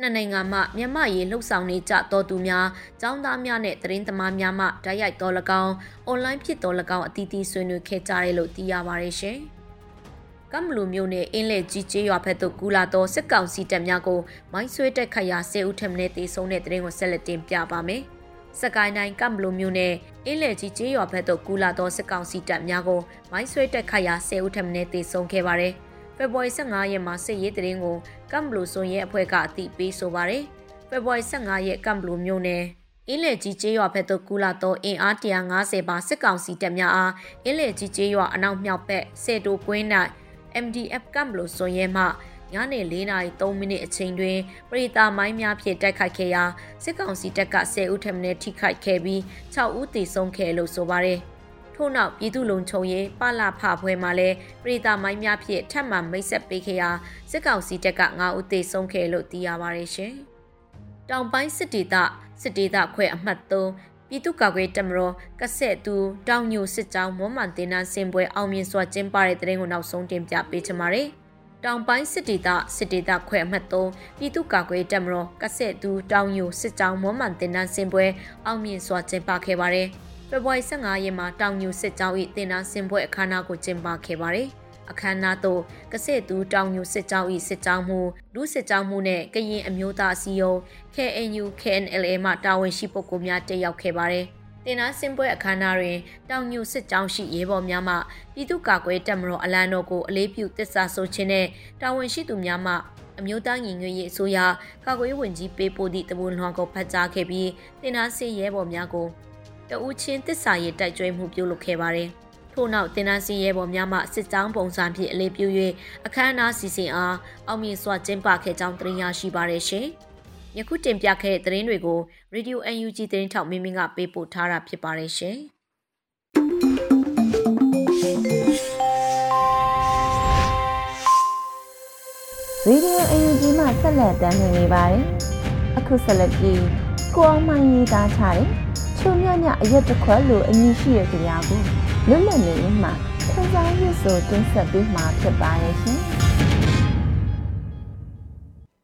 နှစ်နိုင်ငံမှမြန်မာရေးလှုပ်ဆောင်နေကြတော်သူများ၊ចောင်းသားများနဲ့သတင်းသမားများမှဓာတ်ရိုက်တော်၎င်းအွန်လိုင်းဖြစ်တော်၎င်းအသီးသီးဆွေးနွေးခဲ့ကြတယ်လို့သိရပါတယ်ရှင်။ ကမ်ဘလူမျိုးနဲ့အင်းလက်ကြီးကျေးရွာဘက်သို့ကူလာသောစစ်ကောင်စီတပ်များကိုမိုင်းဆွဲတက်ခတ်ရာဆဲဦးထက်မင်းတေဆုံးတဲ့တဲ့ရင်ကိုဆက်လက်တင်ပြပါမယ်။စကိုင်းတိုင်းကမ်ဘလူမျိုးနဲ့အင်းလက်ကြီးကျေးရွာဘက်သို့ကူလာသောစစ်ကောင်စီတပ်များကိုမိုင်းဆွဲတက်ခတ်ရာဆဲဦးထက်မင်းတေဆုံးခဲ့ပါတယ်။ဖေဖော်ဝါရီ15ရက်မှာစစ်ရေးတရင်ကိုကမ်ဘလူစုံရဲအဖွဲ့ကအသိပေးဆိုပါတယ်။ဖေဖော်ဝါရီ15ရက်ကမ်ဘလူမျိုးနဲ့အင်းလေကြီးကျေးရွာဘက်သို့ကူလာသောအင်အား150ပါစစ်ကောင်စီတပ်များအားအင်းလေကြီးကျေးရွာအနောက်မြောက်ဘက်စေတိုကွင်း၌. MDF ကမ်ဘလို့စွန်ရဲမှညနေ၄နာရီ3မိနစ်အချိန်တွင်ပရိတာမိုင်းများဖြင့်တိုက်ခိုက်ခဲ့ရာစစ်ကောင်စီတပ်က10ဦးထက်မနည်းထိခိုက်ခဲ့ပြီး6ဦးသေဆုံးခဲ့လို့ဆိုပါတယ်။ထို့နောက်ပြည်သူလုံခြုံရေးပလဖဖွဲမှာလည်းပရိတာမိုင်းများဖြင့်ထပ်မံမိတ်ဆက်ပေးခဲ့ရာစစ်ကောင်စီတပ်က9ဦးသေဆုံးခဲ့လို့သိရပါတယ်ရှင်။တောင်ပိုင်းစစ်ဒေသစစ်ဒေသခွဲအမှတ်3 ပြည်သူ့ကာကွယ်တပ်မတော်ကဆက်သူတောင်ညိုစစ်ကြောင်းမွမ်းမံတင်နန်းစင်ပွဲအောင်မြင်စွာကျင်းပတဲ့တဲ့ရင်ကိုနောက်ဆုံးတင်ပြပေးချင်ပါတယ်။တောင်ပိုင်းစစ်ဒေသစစ်ဒေသခွဲအမှတ်3ပြည်သူ့ကာကွယ်တပ်မတော်ကဆက်သူတောင်ညိုစစ်ကြောင်းမွမ်းမံတင်နန်းစင်ပွဲအောင်မြင်စွာကျင်းပခဲ့ပါတယ်။ဖေဖော်ဝါရီ15ရက်မှာတောင်ညိုစစ်ကြောင်း၏တင်နန်းစင်ပွဲအခမ်းအနားကိုကျင်းပခဲ့ပါတယ်။ အခမ်းအနားသို့ကစစ်သူတောင်ညူစစ်ကြောင်း၏စစ်ကြောင်းမှုလူစစ်ကြောင်းမှုနဲ့ကရင်အမျိုးသားအစည်းအရုံး KNU KNLA မှတာဝန်ရှိပုဂ္ဂိုလ်များတက်ရောက်ခဲ့ပါတယ်။တင်နာစင်ပွဲအခမ်းအနားတွင်တောင်ညူစစ်ကြောင်းရှိရဲဘော်များမှပြည်သူ့ကာကွယ်တပ်မတော်အလံတော်ကိုအလေးပြုတစ္ဆာဆိုခြင်းနဲ့တာဝန်ရှိသူများမှအမျိုးသားညီညွတ်ရေးအစိုးရကာကွယ်ဝင်ကြီးပေးပို့သည့်တပူလွှမ်းကိုဖတ်ကြားခဲ့ပြီးတင်နာစစ်ရဲဘော်များကိုတဦးချင်းတစ္ဆာရေးတိုက်ကြွေးမှုပြုလုပ်ခဲ့ပါတယ်။ ထို့နောက်တင်နန်းစီရဲဘော်များမှစစ်ကြောင်းပုံစံဖြင့်အလေးပြု၍အခမ်းအနားစီစဉ်အားအောင်မြင်စွာကျင်းပခဲ့ကြောင်းသတင်းရရှိပါရရှင်။ယခုတင်ပြခဲ့တဲ့သတင်းတွေကို Radio UNG သတင်းထောက်မင်းမင်းကပေးပို့ထားတာဖြစ်ပါရရှင်။ရေဒီယိုအယူဂျီမှဆက်လက်တင်နေပါတယ်။အခုဆက်လက်ပြီးကိုအောင်မိုင်းရေးသားထားတဲ့ချုံမြမြအရက်တစ်ခွက်လိုအမည်ရှိတဲ့ကြရာကို လွတ်လပ်နေမှခန်းစားရဆိုတင်ဆက်ပေးမှာဖြစ်ပါရဲ့ရှင်။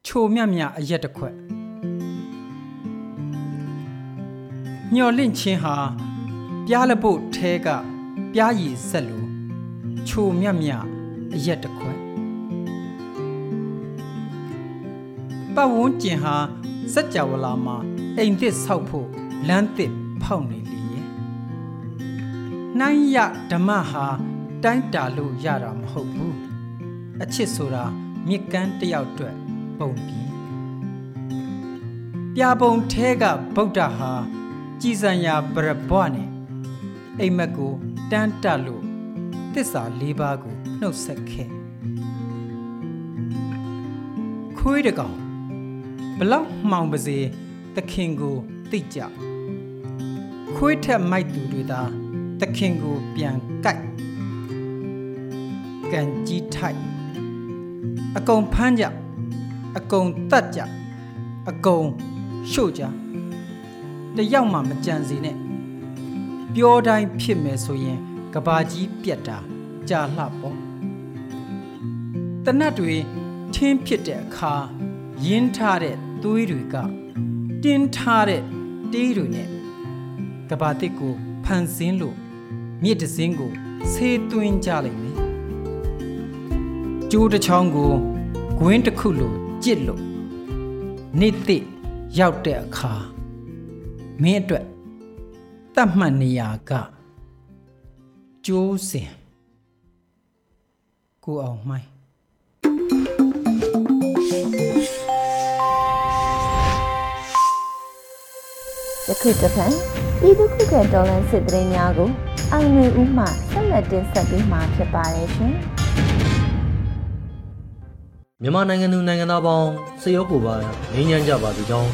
ချိုမြမြအရက်တစ်ခွက်ညော်လင့်ချင်းဟာပြားလပုတ်ထဲကပြားရည်ဆက်လို့ချိုမြမြအရက်တစ်ခွက်ပတ်ဝန်းကျင်ဟာစัจ java လာမှာအိမ်သစ်ဆောက်ဖို့လမ်းသစ်ဖောက်နေ နှိုင်းရဓမ္မဟာတိုင်းတာလို့ရတာမဟုတ်ဘူးအချစ်ဆိုတာမြစ်ကမ်းတယောက်အတွက်ပုံပြီးပြပုံထဲကဗုဒ္ဓဟာကြည်စံရာပရဘွားနဲ့အိမ်မက်ကိုတန်းတလို့တစ္ဆာ၄ပါးကိုနှုတ်ဆက်ခဲ့ခွေးတကောင်ဘလောက်မှောင်ပါစေသခင်ကိုသိကြခွေးထက်မိုက်သူတွေသာ သခင်ကိုပြန်ကိုက်ကံကြီးထိုက်အကုန်ဖမ်းကြအကုန်တတ်ကြအကုန်ရှို့ကြတယောက်မှမကြံစီနဲ့ပြောတိုင်းဖြစ်မယ်ဆိုရင်ကဘာကြီးပြက်တာကြာလှပေါ့တနတ်တွေထင်းဖြစ်တဲ့အခါရင်းထားတဲ့သွေးတွေကတင်းထားတဲ့တေးတွေနဲ့ကဘာတစ်ကိုဖန်ဆင်းလို့ မြစ်တစင်းကိုဆေးသွင်းကြလိမ့်မယ်ကျိုးတစ်ချောင်းကိုဂွင်းတစ်ခုလိုကြစ်လို့နေ့သိရောက်တဲ့အခါမင်းအတွက်တတ်မှတ်နေရာကကျိုးစင်ကိုအောင်မိုင်းယခုတစ်ဖန်ပြည်သူ့ခုခံတော်လှန်စစ်တရင်များကို အောင်မြင်ဦးမှဆက်လက်တင်ဆက်ပေးမှာဖြစ်ပါတယ်ရှင်မြန်မာနိုင်ငံသူနိုင်ငံသားပေါင်းစေရောကိုပါငြိမ်းချမ်းကြပါစေကြောင်း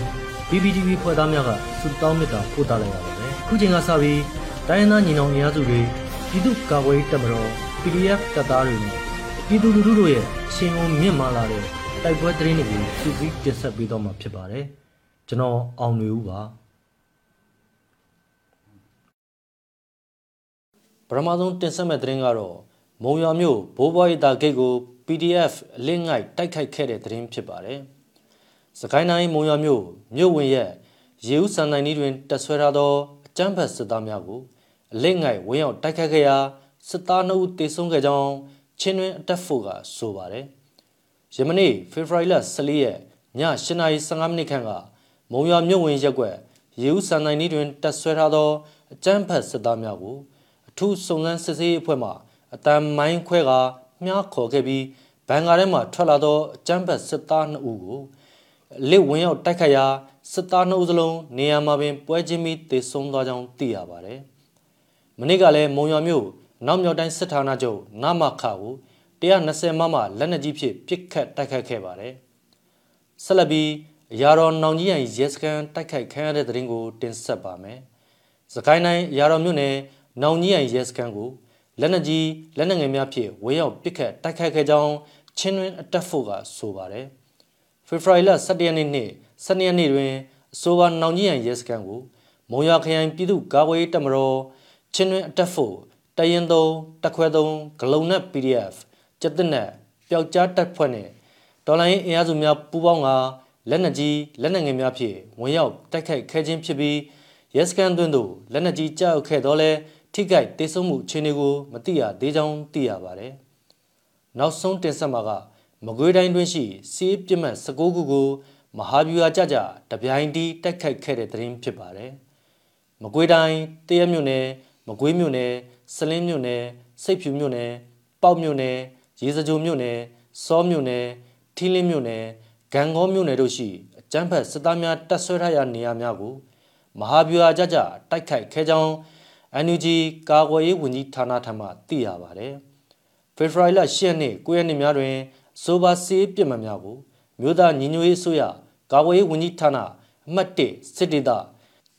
PPTV ဖွဲ့သားများကဆုတောင်းမေတ္တာပို့သလိုက်ရပါတယ်။ခုချိန်ကစပြီးတိုင်းရင်းသားညီနောင်အင်အားစုတွေပြည်သူ့ကာကွယ်ရေးတပ်မတော် PDF တပ်သားတွေနဲ့ပြည်သူလူထုတို့ရဲ့ရှင်ုံမြင့်မာလာတဲ့တိုက်ပွဲသတင်းတွေကိုစုစည်းတင်ဆက်ပေးတော့မှာဖြစ်ပါတယ်။ကျွန်တော်အောင်နေဦးပါ ပထမဆုံးတင်ဆက်မဲ့သတင်းကတော့မုံရွာမြို့ဘိုးဘွားရီတာဂိတ်ကို PDF အလင်းငိုက်တိုက်ခိုက်ခဲ့တဲ့သတင်းဖြစ်ပါတယ်။စကိုင်းတိုင်းမုံရွာမြို့မြို့ဝင်ရဲ့ရေဦးစံတိုင်းကြီးတွင်တက်ဆွဲထားသောအကြမ်းဖက်စစ်သားများကိုအလင်းငိုက်ဝင်းရောက်တိုက်ခိုက်ခဲ့ရာစစ်သား2ဦးတေဆုံးခဲ့ကြောင်းချင်းတွင်အတက်ဖို့ကဆိုပါတယ်။ယမနေ့ဖေဖော်ဝါရီလ14ရက်ည8:15မိနစ်ခန့်ကမုံရွာမြို့ဝင်ရက်ကွက်ရေဦးစံတိုင်းကြီးတွင်တက်ဆွဲထားသောအကြမ်းဖက်စစ်သားများကိုအ ထူးစုံစမ်းစစ်ဆေးရေးအဖွဲ့မှအတန်မိုင်းခွဲကမြားခေါ်ခဲ့ပြီးဘန်ကာထဲမှထွက်လာသောအကြမ်းဖက်စစ်သား2ဦးကိုလစ်ဝင်ရောက်တိုက်ခတ်ရာစစ်သား2ဦးစလုံးနေရာမှာပင်ပွဲချင်းပြီးတေဆုံးသွားကြောင်းသိရပါတယ်။မနေ့ကလည်းမုံရွာမြို့နောက်မြောက်တိုင်းစစ်ဌာနချုပ်နမခကို120မမလက်နက်ကြီးဖြင့်ပစ်ခတ်တိုက်ခတ်ခဲ့ပါတယ်။ဆက်လက်ပြီးရာတော်နောင်ကြီးရန်ရဲစခန်းတိုက်ခိုက်ခံရတဲ့တဲ့ရင်ကိုတင်ဆက်ပါမယ်။စကိုင်းတိုင်းရာတော်မြို့နယ် နောင်ကြီးရန်ရဲစခန်းကိုလက်နက်ကြီးလက်နက်ငယ်များဖြင့်ဝေရောက်ပစ်ခတ်တိုက်ခိုက်ခဲ့ကြောင်းချင်းတွင်အတက်ဖို့ကဆိုပါတယ်။ဖေဖော်ဝါရီလ17ရက်နေ့နေ့12ရက်နေ့တွင်အဆိုပါနောင်ကြီးရန်ရဲစခန်းကိုမုံရခရိုင်ပြည်သူ့ကာကွယ်ရေးတပ်မတော်ချင်းတွင်အတက်ဖို့တရင်သုံးတက်ခွဲသုံးဂလုံနဲ့ PDF ကျက်တဲ့နဲ့ပျောက်ကြားတပ်ဖွဲ့နဲ့ဒေါ်လာရင်းအင်အားစုများပူးပေါင်းကလက်နက်ကြီးလက်နက်ငယ်များဖြင့်ဝင်ရောက်တိုက်ခိုက်ခဲ့ခြင်းဖြစ်ပြီးရဲစခန်းတွင်သို့လက်နက်ကြီးကြောက်ခဲ့တော့လဲ ထိခိုက်ဒေဆုံးမှုအခြေအနေကိုမသိရသေးကြောင်းသိရပါတယ်။နောက်ဆုံးတင်ဆက်မှာကမကွေးတိုင်းတွင်းရှိစီးပြစ်မှတ်16ခုကိုမဟာဗျူဟာကြကြတပြိုင်တည်းတိုက်ခိုက်ခဲ့တဲ့သတင်းဖြစ်ပါတယ်။မကွေးတိုင်းတရမြို့နယ်မကွေးမြို့နယ်စလင်းမြို့နယ်စိတ်ဖြူမြို့နယ်ပေါက်မြို့နယ်ရေစကြိုမြို့နယ်စောမြို့နယ်ထီးလင်းမြို့နယ်ဂံကောမြို့နယ်တို့ရှိအကြမ်းဖက်စစ်သားများတပ်ဆွဲထားရာနေရာများကိုမဟာဗျူဟာကြကြတိုက်ခိုက်ခဲ့ကြောင်း NUG ကာကွယ်ရေးဝန်ကြီးဌာနထံမှသိရပါတယ်။ဖေဖော်ဝါရီလ10ရက်နေ့9ရက်နေ့များတွင်ဆိုဘာစီးပြစ်မှတ်များကိုမြို့သားညီညွတ်ရေးဆိုရကာကွယ်ရေးဝန်ကြီးဌာနအမှတ်1စစ်ဒေသ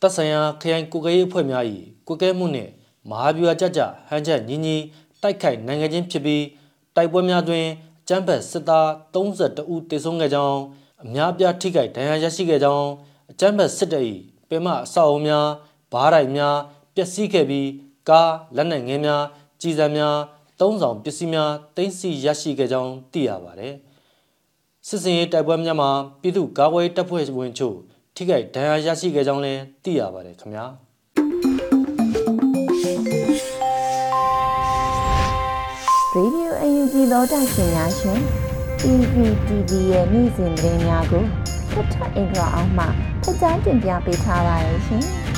တပ်ဆိုင်ရာခရိုင်ကုကရေးအဖွဲ့များ၏ကုကဲမှုနှင့်မဟာဗျူဟာကြကြဟန်ချက်ညီညီတိုက်ခိုက်နိုင်ငံချင်းဖြစ်ပြီးတိုက်ပွဲများတွင်ကျမ်းဖက်စစ်သား32ဦးတေဆုံးခဲ့ကြောင်းအများပြားထိခိုက်ဒဏ်ရာရရှိခဲ့ကြောင်းအကျမ်းဖက်စစ်တပ်၏ပင်မအဆောက်အအုံများဘားတိုင်းများ ပျက်စီးခဲ့ပြီးကားလက်နက်ငယ်များကြီးစံများသုံးဆောင်ပစ္စည်းများတင်စီရရှိခဲ့ကြောင်းသိရပါတယ်။စစ်စင်ရေးတိုက်ပွဲများမှာပြည်သူ့ကာကွယ်တပ်ဖွဲ့ဝင်ချို့ထိခိုက်ဒဏ်ရာရရှိခဲ့ကြောင်းလည်းသိရပါတယ်ခင်ဗျာ။ Radio UNG သောတာရှင်များရှင် PPTV ရဲ့နေ့စဉ်သတင်းများကိုဖတ်ထအင်္ဂါအောင်မှဖတ်ကြားတင်ပြပေးထားပါတယ်ရှင်။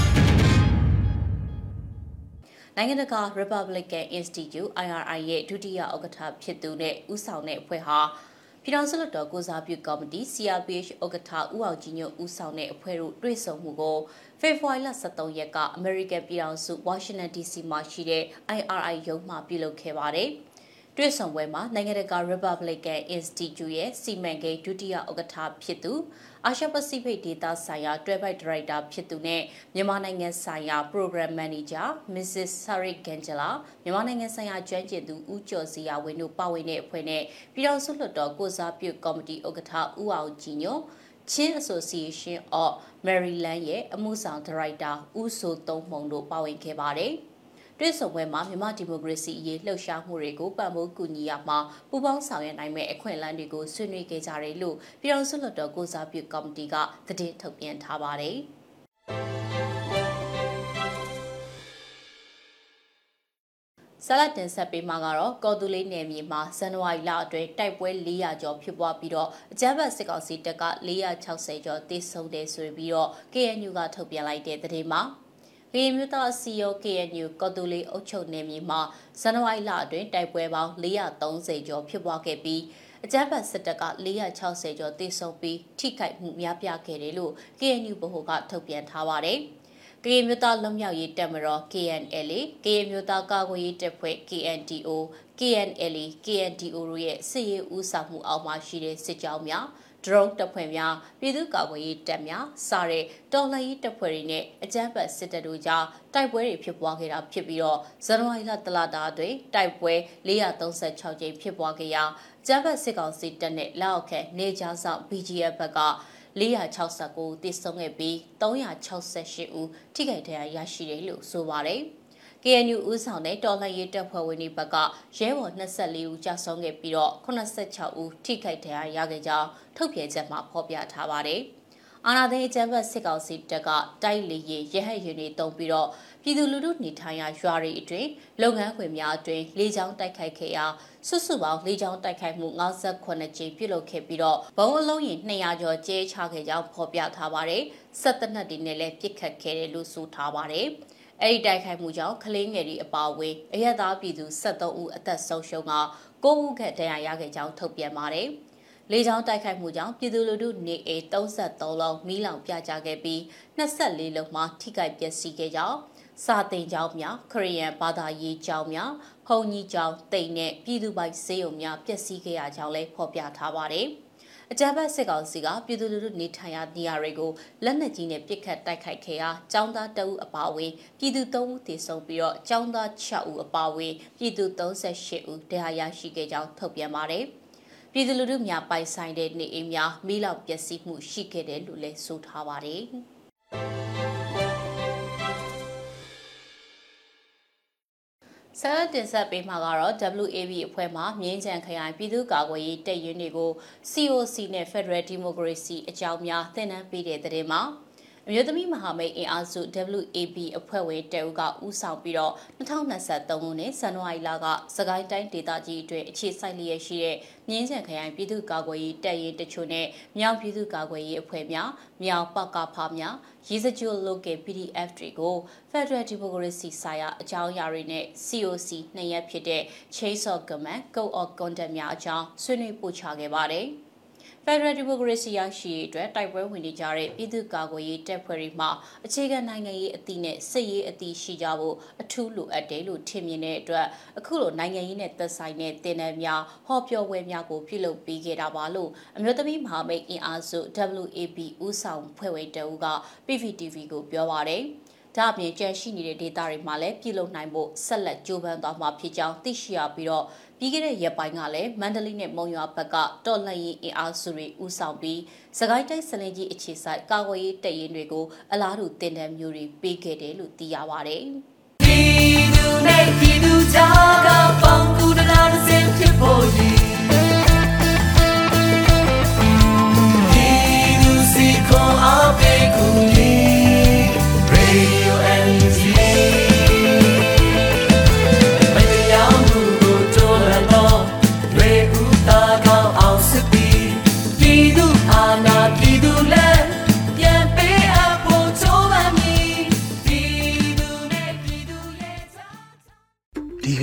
နိုင်ငံတကာ Republican Institute IRI ရဲ့ဒုတိယဥက္ကဋ္ဌဖြစ်သူနဲ့ဦးဆောင်တဲ့အဖွဲ့ဟာပြည်ထောင်စုလွှတ်တော်ကိုစားပြုကော်မတီ CRPH ဥက္ကဋ္ဌဦးအောင်ကြည်ညွတ်ဦးဆောင်တဲ့အဖွဲ့တို့တွေ့ဆုံမှုကိုဖေဖော်ဝါရီလ23ရက်ကအမေရိကန်ပြည်ထောင်စု Washington DC မှာရှိတဲ့ IRI ရုံးမှပြုလုပ်ခဲ့ပါတယ်။ တွေ့ဆုံပွဲမှာနိုင်ငံတကာ Republican Institute ရဲ့စီမံကိန်းဒုတိယဥက္ကဋ္ဌဖြစ်သူအာရှပစိဖိတ်ဒေသဆိုင်ရာတွဲဘက်ဒါရိုက်တာဖြစ်သူနဲ့မြန်မာနိုင်ငံဆိုင်ရာ Program Manager Mrs. Sarik Gangela မြန်မာနိုင်ငံဆိုင်ရာကျွမ်းကျင်သူဦးကျော်စီယာဝင်းတို့ပါဝင်တဲ့အဖွဲ့နဲ့ပြည်တော်စုလွှတ်တော်ကိုစားပြုကော်မတီဥက္ကဋ္ဌဦးအောင်ကြည်ညိုချင်း Association of Maryland ရဲ့အမှုဆောင်ဒါရိုက်တာဦးဆိုသုံးမှုံတို့ပါဝင်ခဲ့ပါတယ်။ တွေ့ဆုံပွဲမှာမြန်မာဒီမိုကရေစီအရေးလှုပ်ရှားမှုတွေကိုပံ့ပိုးကူညီရမှာပူးပေါင်းဆောင်ရွက်နိုင်မဲ့အခွင့်အလမ်းတွေကိုဆွေးနွေးခဲ့ကြတယ်လို့ပြည်တော်စုလွှတ်တော်ကိုစားပြုကော်မတီကသတင်းထုတ်ပြန်ထားပါတယ်။ဆလတ်တင်ဆက်ပေးမှာကတော့ကော်တူလေးနယ်မြေမှာဇန်နဝါရီလအတွင်းတိုက်ပွဲ400ကျော်ဖြစ်ပွားပြီးတော့အကြမ်းဖက်စစ်ကောင်စီတပ်က460ကျော်တိစုံတယ်ဆိုပြီးတော့ KNU ကထုတ်ပြန်လိုက်တဲ့သတင်းမှာ ကရင်မျိုးသားစီယို KNU ကော်တူလီအုပ်ချုပ်နယ်မြေမှာဇန်နဝါရီလအတွင်းတိုက်ပွဲပေါင်း430ကျော်ဖြစ်ပွားခဲ့ပြီးအကြမ်းဖက်စစ်တပ်က460ကျော်တိစုံပြီးထိခိုက်မှုများပြားခဲ့တယ်လို့ KNU ဗဟိုကထုတ်ပြန်ထားပါတယ်။ကရင်မျိုးသားလွတ်မြောက်ရေးတပ်မတော် KNL ကရင်မျိုးသားကာကွယ်ရေးတပ်ဖွဲ့ KNDO KNL KNDO တို့ရဲ့စစ်ရေးဦးဆောင်မှုအောက်မှာရှိတဲ့စစ်ကြောင်းများ ဒရုန်းတပ်ဖွဲ့များပြည်သူ့ကာကွယ်ရေးတပ်များစတဲ့တော်လှန်ရေးတပ်ဖွဲ့တွေနဲ့အကြမ်းဖက်စစ်တပ်တို့ကြားတိုက်ပွဲတွေဖြစ်ပွားခဲ့တာဖြစ်ပြီးတော့ဇန်နဝါရီလတလတာတွင်တိုက်ပွဲ436ကြိမ်ဖြစ်ပွားခဲ့ရာကျန်းဖက်စစ်ကောင်စီတပ်နဲ့လက်အောက်ခံနေကြားဆောင် BGF ဘက်က469တိစုံခဲ့ပြီး368ဦးထိခိုက်ဒဏ်ရာရရှိတယ်လို့ဆိုပါတယ်။ KNU ဦးဆောင်တဲ့တော်လှန်ရေးတပ်ဖွဲ့ဝင်တွေဘက်ကရဲဘော်24ဦးကြာဆုံးခဲ့ပြီးတော့86ဦးထိခိုက်ဒဏ်ရာရခဲ့ကြောင်းထုတ်ပြန်ချက်မှာဖော်ပြထားပါတယ်။အာနာသိန်းအကြမ်းဖက်စစ်ကောင်စီတပ်ကတိုက်လေရင်ရဟတ်ရင်တွေတုံးပြီးတော့ပြည်သူလူထုနေထိုင်ရာရွာတွေအတွင်းလုပ်ငန်းခွင်များအတွင်းလေကြောင်းတိုက်ခိုက်ခဲ့ရာစုစုပေါင်းလေကြောင်းတိုက်ခိုက်မှု58ကြိမ်ပြုလုပ်ခဲ့ပြီးတော့ဘုံအလုံးရင်200ကျော်ကျဲချခဲ့ကြောင်းဖော်ပြထားပါတယ်။ဆက်တနက်တွေနဲ့လည်းပြစ်ခတ်ခဲ့တယ်လို့ဆိုထားပါတယ်။ အဲ့ဒီတိုက်ခိုက်မှုကြောင့်ကလေးငယ်တွေအပါအဝင်အရက်သားပြည်သူ73ဦးအသက်ဆုံးရှုံးက9ဦးခန့်ဒဏ်ရာရခဲ့ကြောင်းထုတ်ပြန်ပါတယ်။လေကြောင်းတိုက်ခိုက်မှုကြောင့်ပြည်သူလူထုနေအိမ်33လုံးမီးလောင်ပြကြခဲ့ပြီး24လုံးမှာထိခိုက်ပျက်စီးခဲ့ကြောင်းစာတင်ကျောင်းများခရီးယန်ဘာသာရေးကျောင်းများဘုံကြီးကျောင်းတိမ်နဲ့ပြည်သူပိုင်စေယုံများပျက်စီးခဲ့ရကြောင်းလည်းဖော်ပြထားပါတယ်။ အကြမ်းဖက်စစ်ကောင်စီကပြည်သူလူထုနေထိုင်ရာနေရာတွေကိုလက်နက်ကြီးနဲ့ပစ်ခတ်တိုက်ခိုက်ခဲ့ရာចောင်းသားတအုပ်အပါအဝင်ပြည်သူ3ဦးသေဆုံးပြီးတော့ចောင်းသား6ဦးအပါအဝင်ပြည်သူ38ဦးတရားရရှိခဲ့ကြောင်းထုတ်ပြန်ပါတယ်။ပြည်သူလူထုများပိုင်ဆိုင်တဲ့နေအိမ်များမိလောက်ပျက်စီးမှုရှိခဲ့တယ်လို့လည်းဆိုထားပါတယ်။ ဆရာတင်ဆက်ပေးမှာကတော့ WAB အဖွဲ့မှမြင်းချံခရိုင်ပြည်သူ့ကာကွယ်ရေးတပ်ရင်းတွေကို COC နဲ့ Federal Democracy အကြောင်းများသင်တန်းပေးတဲ့တဲ့မှာ အမျိုးသမီးမဟာမိတ်အင်အားစု WAB အဖွဲ့ဝင်တဲဦးကဦးဆောင်ပြီးတော့2023ခုနှစ်ဇန်နဝါရီလကစကိုင်းတိုင်းဒေသကြီးအတွင်းအခြေစိုက်လျက်ရှိတဲ့မြင်းချံခရိုင်ပြည်သူ့ကာကွယ်ရေးတပ်ရင်းတချို့နဲ့မြောင်ပြည်သူ့ကာကွယ်ရေးအဖွဲ့များမြောင်ပကဖားများရည်စကြို local PDF တွေကို Federal Democracy ဆိုင်ရာအကြောင်းအရာတွေနဲ့ COC နှစ်ရက်ဖြစ်တဲ့ Chains of Command Code of Conduct များအကြောင်းဆွေးနွေးပို့ချခဲ့ပါတယ်။ Federal Democracy ရရှိရေးအတွက်တိုက်ပွဲဝင်နေကြတဲ့ပြည်သူ့ကာကွယ်ရေးတပ်ဖွဲ့တွေမှာအခြေခံနိုင်ငံရေးအသည့်နဲ့စစ်ရေးအသည့်ရှိကြဖို့အထူးလိုအပ်တယ်လို့ထင်မြင်တဲ့အတွက်အခုလိုနိုင်ငံရေးနဲ့သက်ဆိုင်တဲ့တင်နန်းများဟောပြောပွဲများကိုပြုလုပ်ပေးခဲ့တာပါလို့အမျိုးသမီးမဟာမိတ်အင်အားစု WAB ဦးဆောင်ဖွဲ့ဝင်တအူးက PVTV ကိုပြောပါတယ်။ ဒါအပြင်ကြန့်ရှိနေတဲ့ဒေတာတွေမှာလည်းပြည်လုံနိုင်ဖို့ဆက်လက်ကြိုးပမ်းသွားမှာဖြစ်ကြောင်းသိရှိရပြီးတော့ပြီးခဲ့တဲ့ရက်ပိုင်းကလည်းမန္တလေးနဲ့မုံရွာဘက်ကတော်လှန်ရေးအင်အားစုတွေဦးဆောင်ပြီးစကိုင်းတိုင်းစလင်ကြီးအခြေဆိုင်ကာကွယ်ရေးတပ်ရင်းတွေကိုအလားတူတင်ဒဏ်မျိုးတွေပေးခဲ့တယ်လို့သိရပါတယ်။ပြည်သူနဲ့ပြည်သူကြားကပေါင်းကူတလားစင်ဖြစ်ဖို့ရည်ပြည်သူစီခွန်အားပေးကူညီ